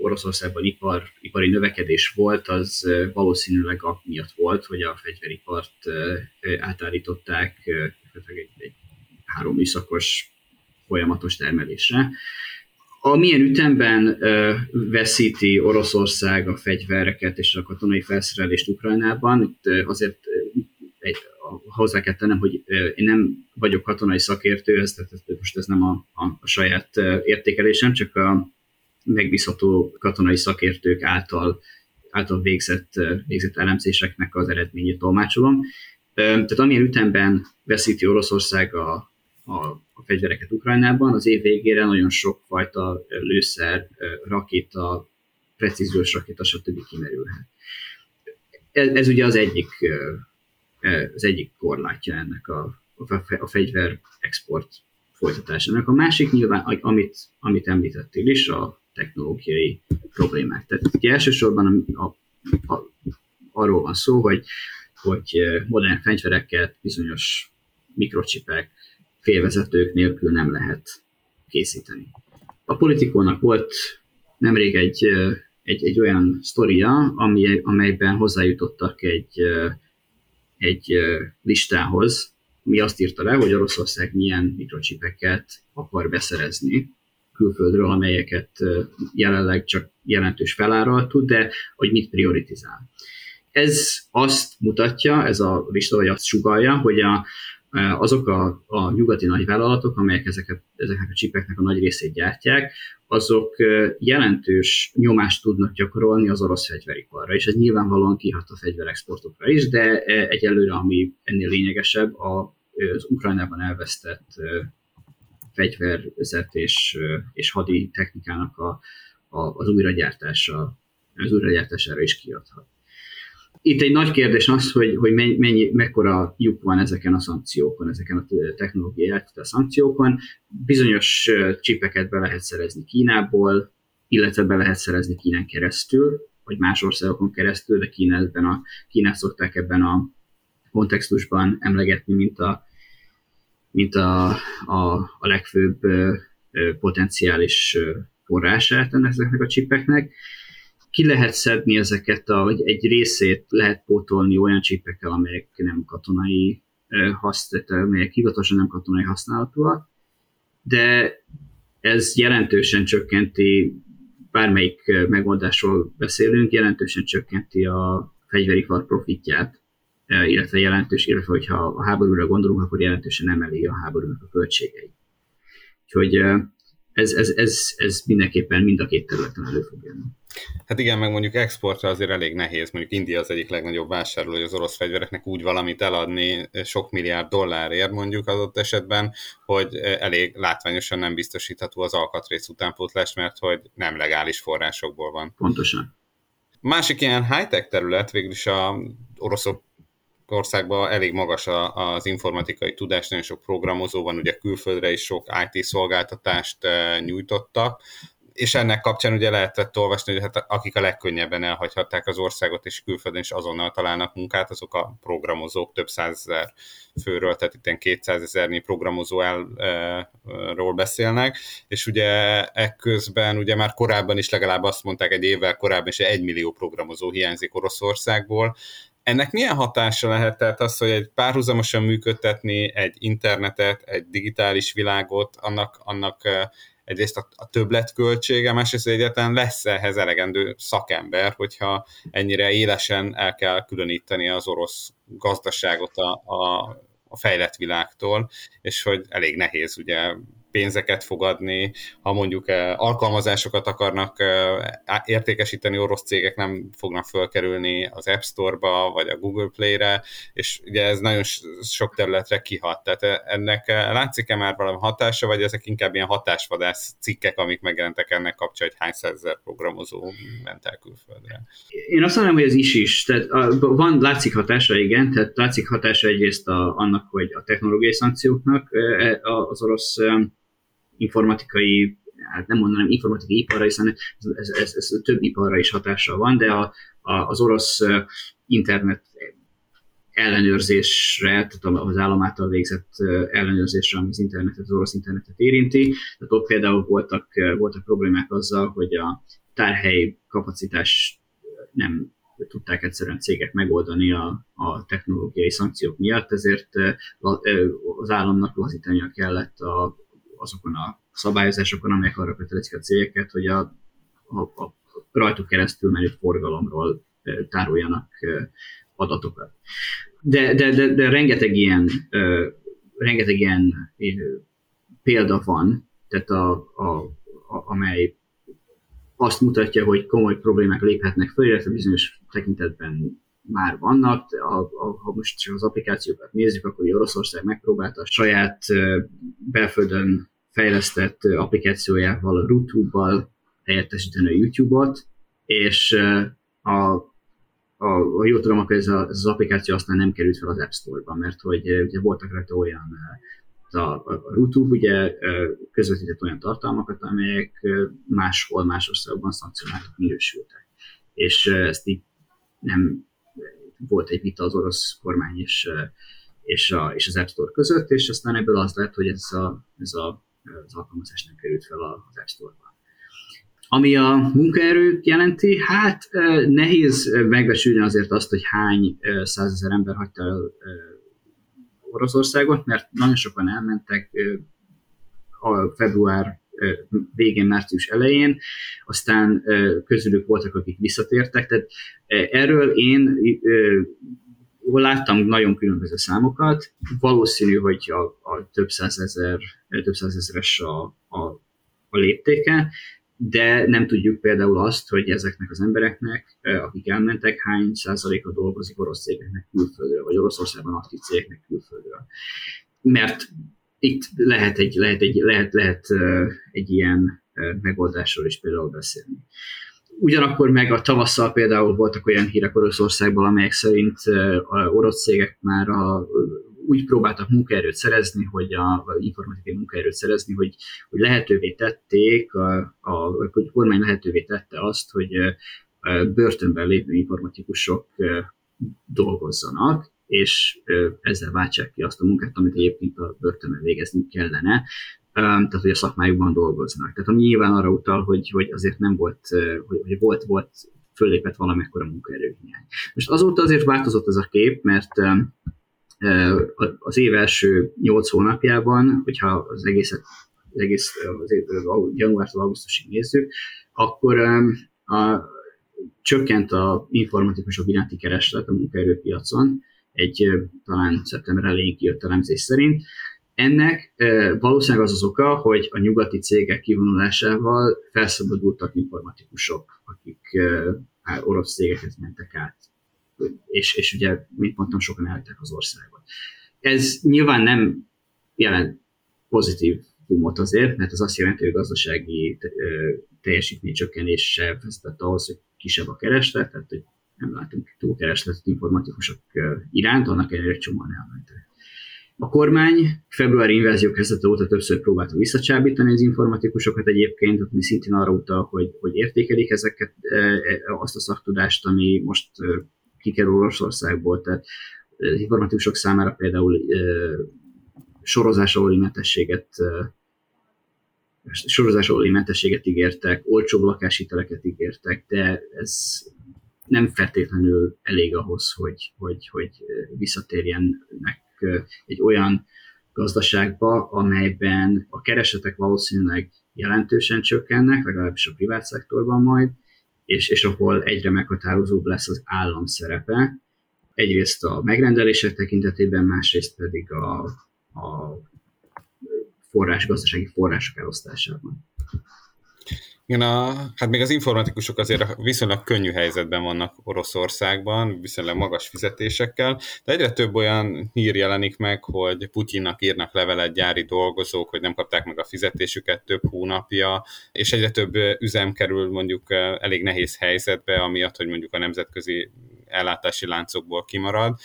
Oroszországban ipar, ipari növekedés volt, az valószínűleg miatt volt, hogy a fegyveripart átállították egy, egy három műszakos folyamatos termelésre. A milyen ütemben veszíti Oroszország a fegyvereket és a katonai felszerelést Ukrajnában, itt azért egy, hozzá kell tennem, hogy én nem vagyok katonai szakértő, ez, tehát most ez nem a, a, a saját értékelésem, csak a, megbízható katonai szakértők által, által végzett, végzett elemzéseknek az eredményét tolmácsolom. Tehát amilyen ütemben veszíti Oroszország a, a, a fegyvereket Ukrajnában, az év végére nagyon sok fajta lőszer, rakéta, precíziós rakéta, stb. kimerülhet. Ez, ez ugye az egyik, az egyik korlátja ennek a, a fegyver export folytatásának. A másik nyilván, amit, amit említettél is, a technológiai problémák. Tehát ugye elsősorban a, a, a, arról van szó, hogy, hogy modern fegyvereket bizonyos mikrocsipek, félvezetők nélkül nem lehet készíteni. A politikónak volt nemrég egy, egy, egy olyan sztoria, ami, amelyben hozzájutottak egy, egy listához, mi azt írta le, hogy Oroszország milyen mikrocsipeket akar beszerezni külföldről, amelyeket jelenleg csak jelentős feláral tud, de hogy mit prioritizál. Ez azt mutatja, ez a lista, vagy azt sugalja, hogy a, azok a, a nyugati nagyvállalatok, amelyek ezeket, ezeknek a csipeknek a nagy részét gyártják, azok jelentős nyomást tudnak gyakorolni az orosz fegyveriparra, és ez nyilvánvalóan kihat a fegyverexportokra is, de egyelőre, ami ennél lényegesebb, az Ukrajnában elvesztett fegyverzet és, és hadi technikának a, a, az újragyártása, az újragyártására is kiadhat. Itt egy nagy kérdés az, hogy, hogy mennyi, mekkora lyuk van ezeken a szankciókon, ezeken a technológiai a szankciókon. Bizonyos csipeket be lehet szerezni Kínából, illetve be lehet szerezni Kínán keresztül, vagy más országokon keresztül, de Kína ebben a, Kínát szokták ebben a kontextusban emlegetni, mint a, mint a, a, a legfőbb potenciális forrását ezeknek a csipeknek. Ki lehet szedni ezeket, a, vagy egy részét lehet pótolni olyan csipekkel, amelyek nem katonai használat, amelyek hivatalosan nem katonai használatúak, de ez jelentősen csökkenti, bármelyik megoldásról beszélünk, jelentősen csökkenti a fegyveripar profitját illetve jelentős, illetve hogyha a háborúra gondolunk, akkor jelentősen emeli a háborúnak a költségei. Úgyhogy ez, ez, ez, ez mindenképpen mind a két területen elő fog jönni. Hát igen, meg mondjuk exportra azért elég nehéz. Mondjuk India az egyik legnagyobb vásárlója az orosz fegyvereknek úgy valamit eladni sok milliárd dollárért mondjuk adott esetben, hogy elég látványosan nem biztosítható az alkatrész utánpótlás, mert hogy nem legális forrásokból van. Pontosan. Másik ilyen high-tech terület végül is a oroszok országban elég magas az informatikai tudás, nagyon sok programozó van, ugye külföldre is sok IT szolgáltatást nyújtottak, és ennek kapcsán ugye lehetett olvasni, hogy hát akik a legkönnyebben elhagyhatták az országot, és külföldön is azonnal találnak munkát, azok a programozók több százezer főről, tehát itt 200 ezernyi programozó elról beszélnek, és ugye ekközben ugye már korábban is legalább azt mondták egy évvel korábban hogy egy millió programozó hiányzik Oroszországból, ennek milyen hatása lehet? Tehát az, hogy egy párhuzamosan működtetni egy internetet, egy digitális világot, annak, annak egyrészt a, a többletköltsége, másrészt egyáltalán lesz ehhez elegendő szakember, hogyha ennyire élesen el kell különíteni az orosz gazdaságot a, a, a fejlett világtól, és hogy elég nehéz ugye pénzeket fogadni, ha mondjuk eh, alkalmazásokat akarnak eh, értékesíteni, orosz cégek nem fognak fölkerülni az App Store-ba, vagy a Google Play-re, és ugye ez nagyon sok területre kihat. Tehát eh, ennek látszik-e már valami hatása, vagy ezek inkább ilyen hatásvadász cikkek, amik megjelentek ennek kapcsán, hogy hány százezer programozó ment el külföldre? Én azt mondom, hogy ez is is. Tehát van, látszik hatása, igen, tehát látszik hatása egyrészt a, annak, hogy a technológiai szankcióknak az orosz informatikai, hát nem mondanám informatikai iparra, hiszen ez, ez, ez, ez több iparra is hatással van, de a, a, az orosz internet ellenőrzésre, tehát az állam által végzett ellenőrzésre, ami az internetet, az orosz internetet érinti. Tehát ott például voltak, voltak problémák azzal, hogy a tárhely kapacitás nem tudták egyszerűen cégek megoldani a, a technológiai szankciók miatt, ezért az államnak lazítania kellett a, azokon a szabályozásokon, amelyek arra kötelezik a cégeket, hogy a, a, a rajtuk keresztül menő forgalomról tároljanak adatokat. De, de, de, de rengeteg ilyen, rengeteg ilyen példa van, tehát a, a, a, amely azt mutatja, hogy komoly problémák léphetnek föl, illetve bizonyos tekintetben már vannak. A, a, ha most csak az applikációkat nézzük, akkor Oroszország megpróbálta a saját belföldön fejlesztett applikációjával, a YouTube-bal helyettesíteni a YouTube-ot, és a, a, a jó tudom, akkor ez, a, ez az applikáció aztán nem került fel az App Store-ba, mert hogy ugye voltak rajta olyan a, a, a YouTube ugye közvetített olyan tartalmakat, amelyek máshol, más országban szankcionáltak minősültek. És ezt így nem volt egy vita az orosz kormány és, és, a, és az App Store között, és aztán ebből az lett, hogy ez a, ez a, az alkalmazás nem került fel az App Store-ba. Ami a munkaerőt jelenti, hát nehéz megbecsülni azért azt, hogy hány százezer ember hagyta el Oroszországot, mert nagyon sokan elmentek a február végén, március elején, aztán közülük voltak, akik visszatértek, tehát erről én láttam nagyon különböző számokat, valószínű, hogy a, a több százezer, több százezeres a, a, a léptéke, de nem tudjuk például azt, hogy ezeknek az embereknek, akik elmentek, hány százaléka dolgozik orosz cégeknek külföldről, vagy Oroszországban aktív cégeknek külföldről. Mert itt lehet egy, lehet egy, lehet, lehet egy ilyen megoldásról is például beszélni. Ugyanakkor meg a tavasszal például voltak olyan hírek Oroszországban, amelyek szerint a orosz cégek már a, úgy próbáltak munkaerőt szerezni, hogy a informatikai munkaerőt szerezni, hogy, hogy lehetővé tették, a, a, hogy a kormány lehetővé tette azt, hogy börtönben lévő informatikusok dolgozzanak, és ezzel váltsák ki azt a munkát, amit egyébként a börtönben végezni kellene, tehát hogy a szakmájukban dolgoznak. Tehát ami nyilván arra utal, hogy, hogy azért nem volt, hogy, volt, volt föllépett a munkaerőhiány. Most azóta azért változott ez a kép, mert az év első nyolc hónapjában, hogyha az egészet, az egész az év, januártól augusztusig nézzük, akkor a, csökkent a informatikusok iránti kereslet a munkaerőpiacon, egy talán szeptember elején kijött elemzés szerint. Ennek valószínűleg az az oka, hogy a nyugati cégek kivonulásával felszabadultak informatikusok, akik orosz cégekhez mentek át. És, és ugye, mint mondtam, sokan elhagyták az országot. Ez nyilván nem jelent pozitív boomot azért, mert ez azt jelenti, hogy a gazdasági teljesítmény csökkenése vezetett ahhoz, hogy kisebb a kereslet, tehát hogy nem látunk túl keresletet informatikusok iránt, annak ellenére csomóan elmentek. A kormány februári invázió kezdete óta többször próbálta visszacsábítani az informatikusokat egyébként, ami szintén arra utal, hogy, hogy értékelik ezeket, azt a szaktudást, ami most kikerül Oroszországból, tehát informatikusok számára például sorozás aluli mentességet sorozás aluli mentességet ígértek, olcsóbb lakáshiteleket ígértek, de ez nem feltétlenül elég ahhoz, hogy, hogy, hogy visszatérjenek egy olyan gazdaságba, amelyben a keresetek valószínűleg jelentősen csökkennek, legalábbis a privát szektorban majd, és, és ahol egyre meghatározóbb lesz az állam szerepe, egyrészt a megrendelések tekintetében, másrészt pedig a, a forrás, gazdasági források elosztásában. Igen, a, hát még az informatikusok azért viszonylag könnyű helyzetben vannak Oroszországban, viszonylag magas fizetésekkel, de egyre több olyan hír jelenik meg, hogy Putyinnak írnak levelet gyári dolgozók, hogy nem kapták meg a fizetésüket több hónapja, és egyre több üzem kerül mondjuk elég nehéz helyzetbe, amiatt, hogy mondjuk a nemzetközi ellátási láncokból kimarad.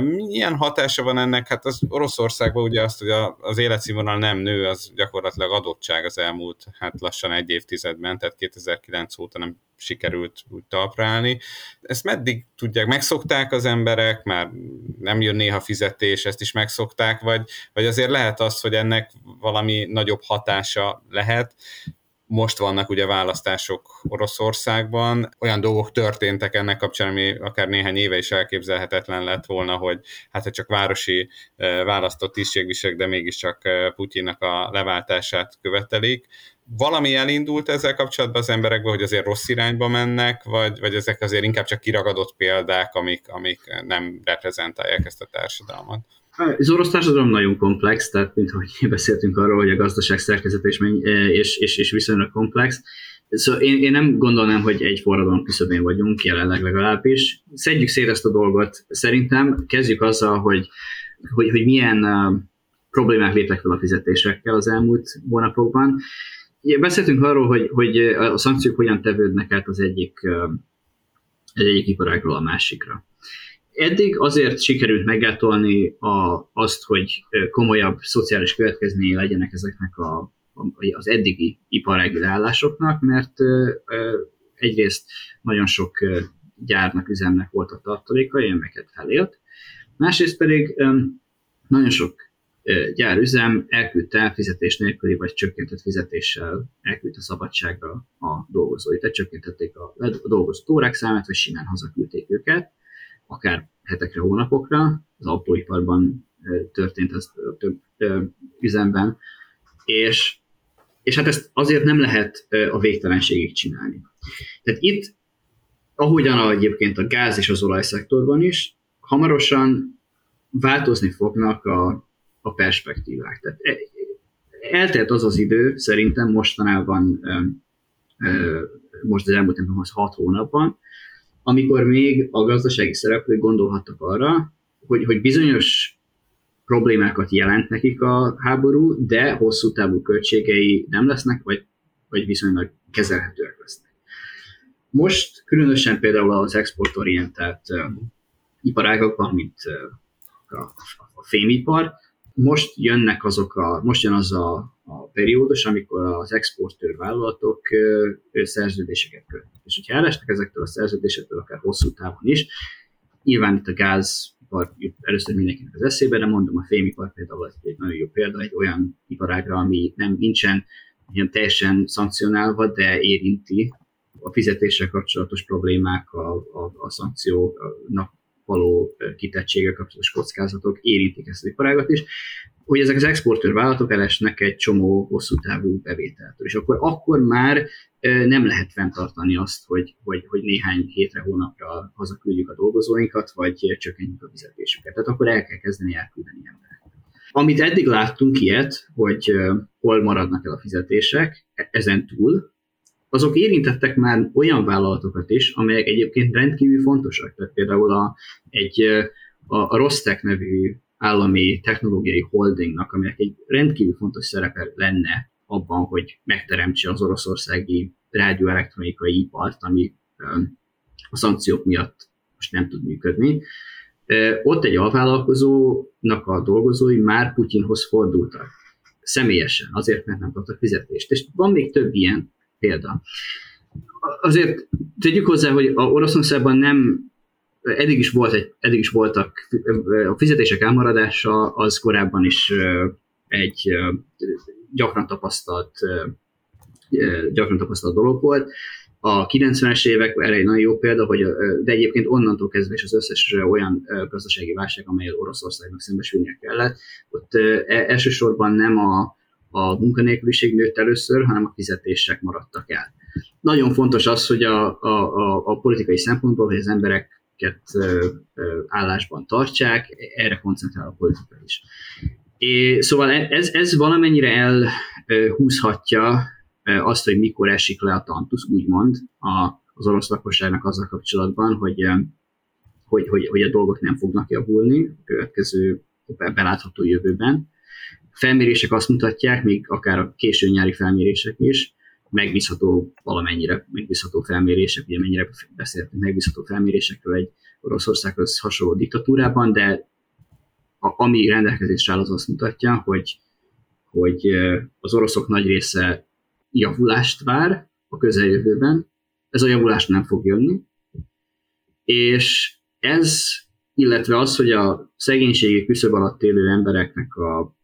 Milyen hatása van ennek? Hát az Oroszországban ugye azt, hogy az életszínvonal nem nő, az gyakorlatilag adottság az elmúlt, hát lassan egy évtizedben, tehát 2009 óta nem sikerült úgy talpra állni. Ezt meddig tudják? Megszokták az emberek, már nem jön néha fizetés, ezt is megszokták, vagy, vagy azért lehet az, hogy ennek valami nagyobb hatása lehet, most vannak ugye választások Oroszországban, olyan dolgok történtek ennek kapcsán, ami akár néhány éve is elképzelhetetlen lett volna, hogy hát csak városi eh, választott tisztségvisek, de mégiscsak eh, Putyinnak a leváltását követelik. Valami elindult ezzel kapcsolatban az emberekben, hogy azért rossz irányba mennek, vagy, vagy ezek azért inkább csak kiragadott példák, amik, amik nem reprezentálják ezt a társadalmat? Az orosz társadalom nagyon komplex, tehát mint ahogy beszéltünk arról, hogy a gazdaság szerkezete és, és, és, és viszonylag komplex. Szóval én, én nem gondolnám, hogy egy forradalom küszöbén vagyunk, jelenleg legalábbis. Szedjük szét ezt a dolgot. Szerintem kezdjük azzal, hogy, hogy, hogy milyen uh, problémák léptek fel a fizetésekkel az elmúlt hónapokban. Beszéltünk arról, hogy, hogy a szankciók hogyan tevődnek át az egyik, uh, egy egyik iparágról a másikra. Eddig azért sikerült meggátolni a, azt, hogy komolyabb szociális következményei legyenek ezeknek a, az eddigi iparági leállásoknak, mert egyrészt nagyon sok gyárnak, üzemnek volt a tartalékai, amelyeket felélt, másrészt pedig nagyon sok gyárüzem elküldte fizetés nélküli vagy csökkentett fizetéssel elküldte szabadságra a dolgozóit, tehát csökkentették a dolgozó órák számát, vagy simán hazaküldték őket, akár hetekre, hónapokra. Az autóiparban történt ez több üzemben, és, és hát ezt azért nem lehet a végtelenségig csinálni. Tehát itt, ahogyan egyébként a gáz és az olajszektorban is, hamarosan változni fognak a, a perspektívák. Tehát e, eltelt az az idő, szerintem mostanában, most az elmúlt nem 6 hónapban, amikor még a gazdasági szereplők gondolhattak arra, hogy, hogy bizonyos problémákat jelent nekik a háború, de hosszú távú költségei nem lesznek, vagy, vagy viszonylag kezelhetőek lesznek. Most különösen például az exportorientált uh, mint a, a fémipar, most jönnek azok a, most jön az a, a periódus, amikor az exportőr vállalatok szerződéseket kötnek. És hogyha elestek ezektől a szerződésektől, akár hosszú távon is, nyilván itt a gázipar először mindenkinek az eszébe, de mondom, a fémipar például egy nagyon jó példa, egy olyan iparágra, ami nem nincsen ilyen teljesen szankcionálva, de érinti a fizetéssel kapcsolatos problémák, a, a, a szankciónak való kitettséggel kapcsolatos kockázatok érintik ezt az iparágat is, hogy ezek az exportőr vállalatok elesnek egy csomó hosszú távú bevételtől. És akkor, akkor már nem lehet fenntartani azt, hogy, hogy, hogy néhány hétre, hónapra hazaküldjük a dolgozóinkat, vagy csökkentjük a fizetésüket. Tehát akkor el kell kezdeni elküldeni embereket. Amit eddig láttunk ilyet, hogy hol maradnak el a fizetések, e-, ezen túl, azok érintettek már olyan vállalatokat is, amelyek egyébként rendkívül fontosak. Tehát például a, egy, a, a Rostec nevű állami technológiai holdingnak, aminek egy rendkívül fontos szerepe lenne abban, hogy megteremtse az oroszországi rádióelektronikai ipart, ami a szankciók miatt most nem tud működni. Ott egy alvállalkozónak a dolgozói már Putyinhoz fordultak személyesen, azért, mert nem kaptak fizetést. És van még több ilyen példa. Azért tegyük hozzá, hogy a Oroszországban nem eddig is, volt egy, eddig is voltak, a fizetések elmaradása az korábban is egy gyakran tapasztalt, gyakran tapasztalt dolog volt. A 90-es évek erre egy nagyon jó példa, hogy, de egyébként onnantól kezdve is az összes olyan gazdasági válság, amely Oroszországnak szembesülnie kellett, ott e, elsősorban nem a, a munkanélküliség nőtt először, hanem a fizetések maradtak el. Nagyon fontos az, hogy a, a, a, a politikai szempontból, hogy az embereket állásban tartsák, erre koncentrál a politika is. É, szóval e, ez, ez valamennyire elhúzhatja azt, hogy mikor esik le a tantusz, úgymond, a, az orosz lakosságnak azzal kapcsolatban, hogy, hogy, hogy, hogy a dolgok nem fognak javulni a következő belátható jövőben. Felmérések azt mutatják, még akár a késő nyári felmérések is, megbízható valamennyire, megbízható felmérések, ugye mennyire beszéltünk megbízható felmérésekről egy Oroszországhoz hasonló diktatúrában, de a, ami rendelkezésre áll, az azt mutatja, hogy, hogy az oroszok nagy része javulást vár a közeljövőben, ez a javulás nem fog jönni, és ez, illetve az, hogy a szegénységi küszöb alatt élő embereknek a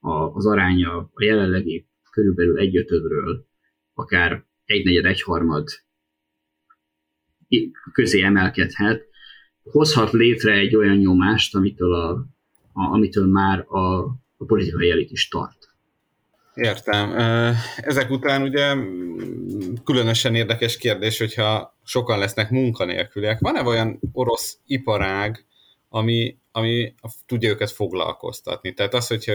a, az aránya a jelenlegi körülbelül egyötödről akár egynegyed, egyharmad közé emelkedhet, hozhat létre egy olyan nyomást, amitől, a, a, amitől már a, a politikai elit is tart. Értem. Ezek után ugye különösen érdekes kérdés, hogyha sokan lesznek munkanélküliek. Van-e olyan orosz iparág, ami, ami tudja őket foglalkoztatni. Tehát az, hogyha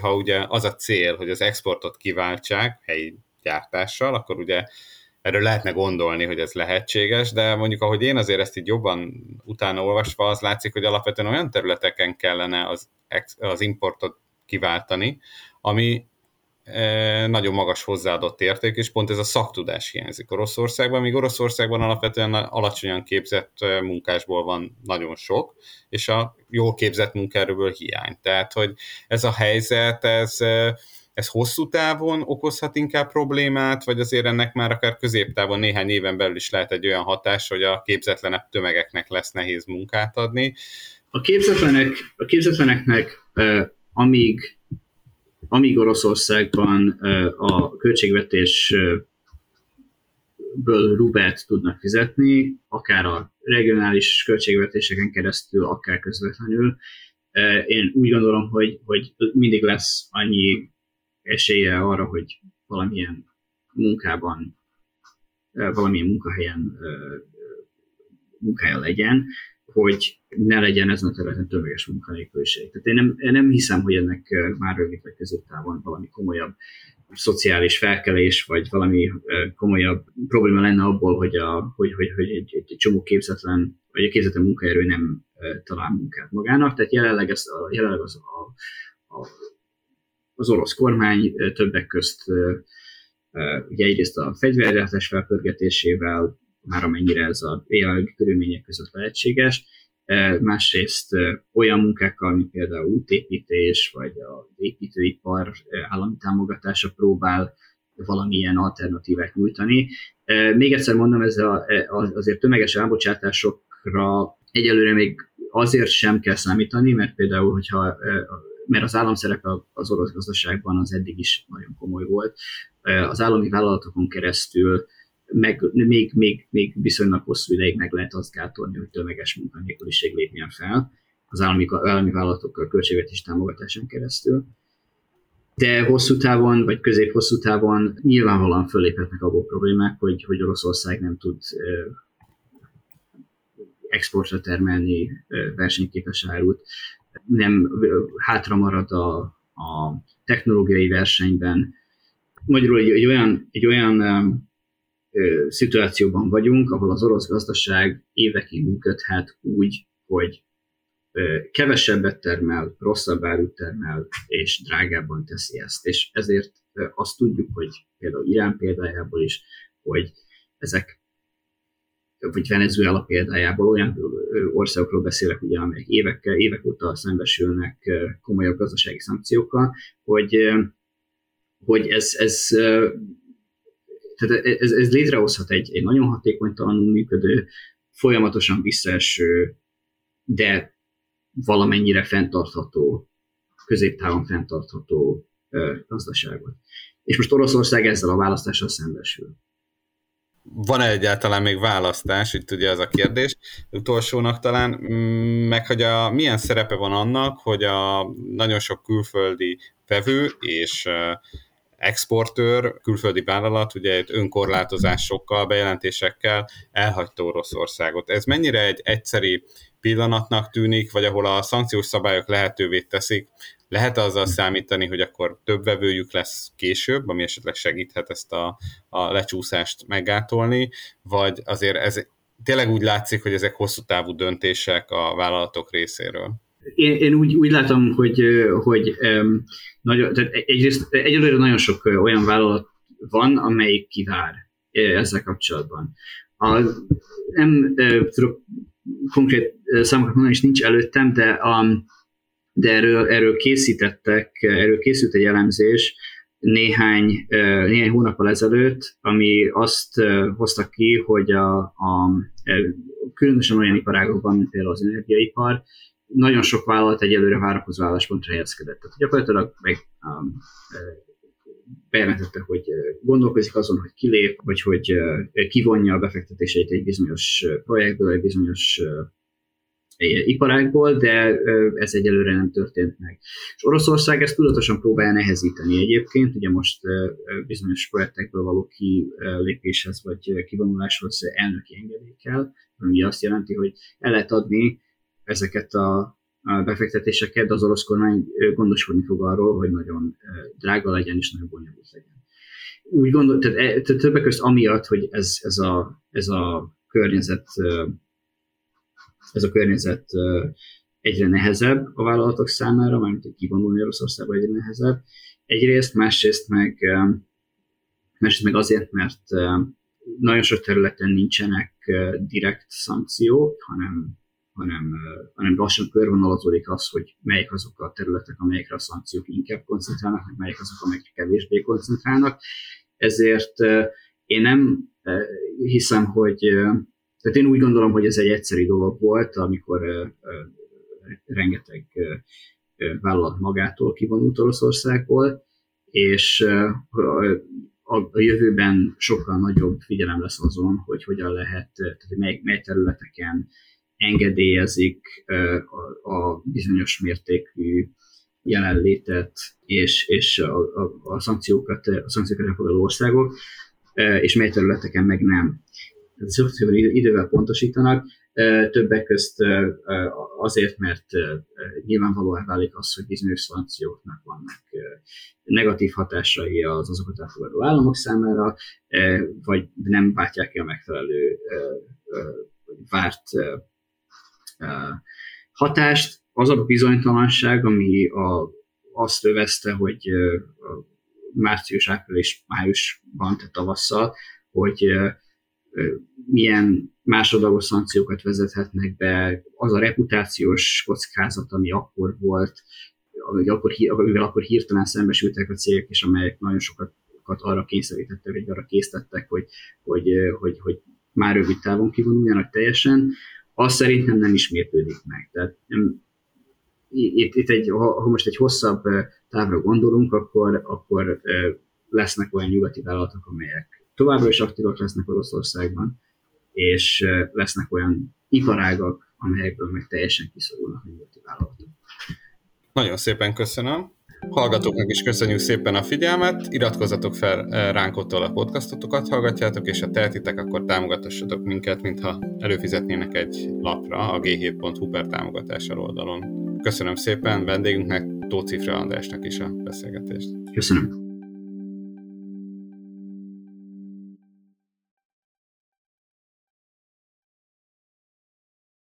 ha ugye az a cél, hogy az exportot kiváltsák helyi gyártással, akkor ugye erről lehetne gondolni, hogy ez lehetséges, de mondjuk ahogy én azért ezt így jobban utána olvasva, az látszik, hogy alapvetően olyan területeken kellene az, az importot kiváltani, ami nagyon magas hozzáadott érték, és pont ez a szaktudás hiányzik Oroszországban, míg Oroszországban alapvetően alacsonyan képzett munkásból van nagyon sok, és a jól képzett munkaerőből hiány. Tehát, hogy ez a helyzet, ez, ez hosszú távon okozhat inkább problémát, vagy azért ennek már akár középtávon néhány éven belül is lehet egy olyan hatás, hogy a képzetlenebb tömegeknek lesz nehéz munkát adni. A képzetlenek, a képzetleneknek amíg amíg Oroszországban a költségvetésből rubelt tudnak fizetni, akár a regionális költségvetéseken keresztül, akár közvetlenül, én úgy gondolom, hogy, hogy mindig lesz annyi esélye arra, hogy valamilyen munkában, valamilyen munkahelyen munkája legyen, hogy ne legyen ezen a területen tömeges munkanélküliség. Tehát én nem, én nem hiszem, hogy ennek már rövid vagy középtávon valami komolyabb szociális felkelés, vagy valami komolyabb probléma lenne abból, hogy, a, hogy, hogy, hogy egy, egy csomó képzetlen, vagy egy képzetlen munkaerő nem talál munkát magának. Tehát jelenleg, ez a, jelenleg az, a, a, az orosz kormány többek közt ugye egyrészt a fegyvergyártás felpörgetésével, már amennyire ez a jelenlegi körülmények között lehetséges, e, másrészt e, olyan munkákkal, mint például útépítés, vagy az építőipar e, állami támogatása próbál valamilyen alternatívát nyújtani. Még egyszer mondom, ez a, azért tömeges elbocsátásokra egyelőre még azért sem kell számítani, mert például, hogyha mert az állam szerepe az orosz gazdaságban az eddig is nagyon komoly volt. Az állami vállalatokon keresztül meg, még, még, még viszonylag hosszú ideig meg lehet azt gátolni, hogy tömeges munkanélküliség lépjen fel az állami, állami vállalatokkal költségvetés támogatásán keresztül. De hosszú távon, vagy közép-hosszú távon nyilvánvalóan föléphetnek abból problémák, hogy, hogy Oroszország nem tud exportra termelni versenyképes árut, nem hátra marad a, a technológiai versenyben. Magyarul egy, egy olyan, egy olyan ö, szituációban vagyunk, ahol az orosz gazdaság évekig működhet úgy, hogy kevesebbet termel, rosszabb árut termel, és drágábban teszi ezt. És ezért azt tudjuk, hogy például Irán példájából is, hogy ezek vagy Venezuela példájából olyan országokról beszélek, ugye, amelyek évekkel, évek óta szembesülnek komolyabb gazdasági szankciókkal, hogy, hogy ez, ez, tehát ez, ez létrehozhat egy, egy nagyon hatékonytalanul működő, folyamatosan visszaeső, de valamennyire fenntartható, középtávon fenntartható gazdaságot. És most Oroszország ezzel a választással szembesül. Van-e egyáltalán még választás, itt ugye ez a kérdés, utolsónak talán, mm, meg hogy a, milyen szerepe van annak, hogy a nagyon sok külföldi vevő és exportőr, külföldi vállalat, ugye egy önkorlátozásokkal, bejelentésekkel elhagyta Oroszországot. Ez mennyire egy egyszeri pillanatnak tűnik, vagy ahol a szankciós szabályok lehetővé teszik, lehet azzal számítani, hogy akkor több vevőjük lesz később, ami esetleg segíthet ezt a, a lecsúszást meggátolni, vagy azért ez tényleg úgy látszik, hogy ezek hosszú távú döntések a vállalatok részéről? Én, én úgy, úgy látom, hogy, hogy um, nagyon, tehát egyrészt egyelőre nagyon sok olyan vállalat van, amelyik kivár ezzel kapcsolatban. A, nem tudok konkrét számokat mondani, és nincs előttem, de a, de erről, erről készítettek, erről készült egy elemzés néhány, néhány hónappal ezelőtt, ami azt hozta ki, hogy a, a különösen olyan iparágokban, mint például az energiaipar, nagyon sok vállalat egyelőre várakozó álláspontra helyezkedett. Tehát gyakorlatilag meg um, bejelentette, hogy gondolkozik azon, hogy kilép, vagy hogy kivonja a befektetéseit egy bizonyos projektből, egy bizonyos iparágból, de ez egyelőre nem történt meg. És Oroszország ezt tudatosan próbálja nehezíteni egyébként, ugye most bizonyos projektekből való kilépéshez vagy kivonuláshoz elnöki engedély kell, ami azt jelenti, hogy el lehet adni ezeket a befektetéseket, de az orosz kormány gondoskodni fog arról, hogy nagyon drága legyen és nagyon bonyolult legyen. Úgy gondol, tehát, e, tehát többek között amiatt, hogy ez, ez, a, ez a környezet ez a környezet egyre nehezebb a vállalatok számára, mármint hogy kivonulni Oroszországba egyre nehezebb. Egyrészt, másrészt meg, másrészt meg azért, mert nagyon sok területen nincsenek direkt szankciók, hanem, hanem, hanem lassan körvonalazódik az, hogy melyik azok a területek, amelyekre a szankciók inkább koncentrálnak, meg melyik azok, amelyekre kevésbé koncentrálnak. Ezért én nem hiszem, hogy tehát én úgy gondolom, hogy ez egy egyszerű dolog volt, amikor rengeteg vállalat magától kivonult Oroszországból, és a jövőben sokkal nagyobb figyelem lesz azon, hogy hogyan lehet, tehát mely, mely területeken engedélyezik a, bizonyos mértékű jelenlétet és, és a, a, a szankciókat, a szankciókat elfogadó országok, és mely területeken meg nem. Szükségben idővel pontosítanak, többek közt azért, mert nyilvánvalóan válik az, hogy bizonyos szankcióknak vannak negatív hatásai az azokat elfogadó államok számára, vagy nem váltják ki a megfelelő várt hatást. Az a bizonytalanság, ami a, azt övezte, hogy március, április, májusban, tehát tavasszal, hogy milyen másodlagos szankciókat vezethetnek be, az a reputációs kockázat, ami akkor volt, akkor, amivel akkor hirtelen szembesültek a cégek, és amelyek nagyon sokat arra kényszerítettek, vagy arra készítettek, hogy, hogy, hogy, hogy már rövid távon kivonuljanak teljesen, az szerintem nem ismétlődik meg. Tehát itt, itt egy, ha most egy hosszabb távra gondolunk, akkor, akkor lesznek olyan nyugati vállalatok, amelyek továbbra is aktívak lesznek Oroszországban, és lesznek olyan iparágak, amelyekből meg teljesen kiszorulnak a nyugati vállalatok. Nagyon szépen köszönöm. Hallgatóknak is köszönjük szépen a figyelmet, iratkozzatok fel eh, ránk ott, a podcastotokat hallgatjátok, és ha tehetitek, akkor támogatassatok minket, mintha előfizetnének egy lapra a g7.hu per támogatással oldalon. Köszönöm szépen vendégünknek, Tóth Cifra is a beszélgetést. Köszönöm.